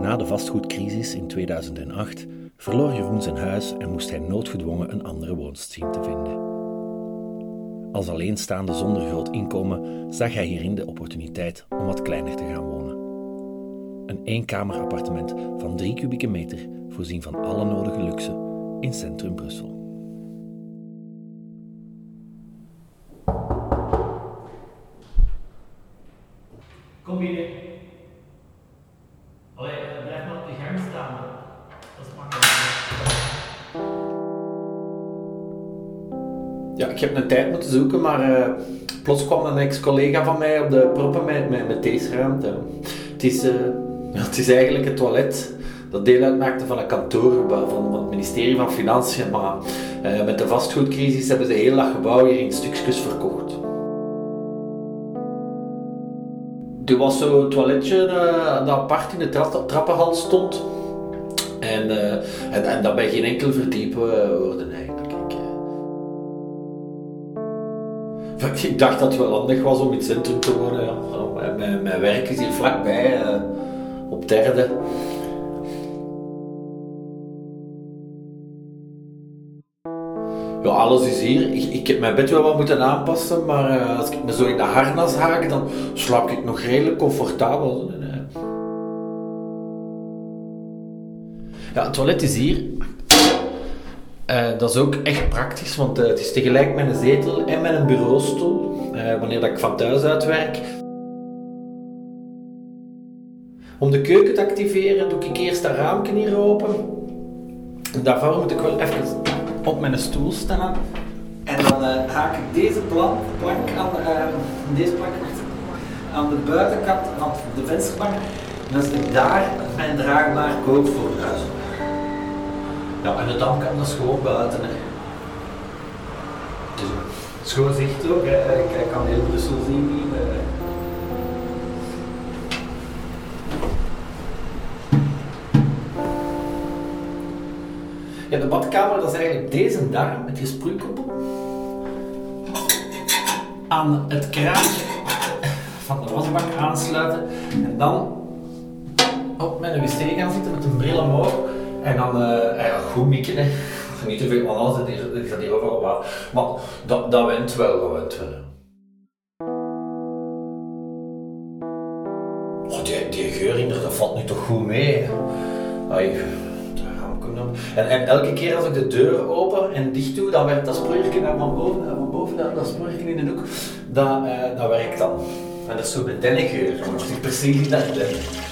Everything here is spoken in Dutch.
Na de vastgoedcrisis in 2008 verloor Jeroen zijn huis en moest hij noodgedwongen een andere woonst zien te vinden. Als alleenstaande zonder groot inkomen zag hij hierin de opportuniteit om wat kleiner te gaan wonen. Een eenkamerappartement van drie kubieke meter, voorzien van alle nodige luxe, in centrum Brussel. Kom binnen. Ja, ik heb een tijd moeten zoeken, maar eh, plots kwam een ex-collega van mij op de proppen met, met, met deze ruimte. Het is, eh, het is eigenlijk het toilet dat deel uitmaakte van een kantoorgebouw van, het ministerie van Financiën. Maar eh, met de vastgoedcrisis hebben ze heel dat gebouw hier in stukjes verkocht. Er was zo'n toiletje dat apart in de tra- trappenhal stond. En, en, en dat bij geen enkel verdiepen worden. Ik, dacht dat het wel handig was om in het centrum te wonen. Ja. Mijn, werk is hier vlakbij, eh, op derde. Ja, alles is hier. Ik, ik heb mijn bed wel wat moeten aanpassen, maar eh, als ik me zo in de harnas haak, dan slaap ik nog redelijk comfortabel. Ja, het toilet is hier. Eh, dat is ook echt praktisch, want eh, het is tegelijk met een zetel en met een bureaustoel, eh, wanneer dat ik van thuis uit werk. Om de keuken te activeren doe ik eerst dat raampje hier open. Daarvoor moet ik wel even op mijn stoel staan. En dan haak ik deze plank, plank aan, deze plank aan de buitenkant van de vensterbank. En dan zet ik daar mijn draagbaar kookvoorhuis op. Ja, en de dam kan dat is gewoon buiten. Hè. Gewoon zicht ook. Hè. Ik, ik kan heel Brussel zien hier. eh. Ja, de badkamer dat is eigenlijk deze darm met die sproeikoppel. Aan het kraantje van de wasbak aansluiten. En dan op mijn wc gaan zitten met een bril omhoog. En dan eh, goed mikken. Hè. Niet te veel, want anders is dat hier overal water. Maar dat, dat went wel, dat went wel. Oh, die, die geur dat valt nu toch goed mee. Ai. En, en elke keer als ik de deur open en dicht doe, dan werkt dat sproeiertje naar van boven, naar van boven, dat, dat in de hoek, dat, eh, dat werkt dan. En dat is zo met dennengeur, precies dat den.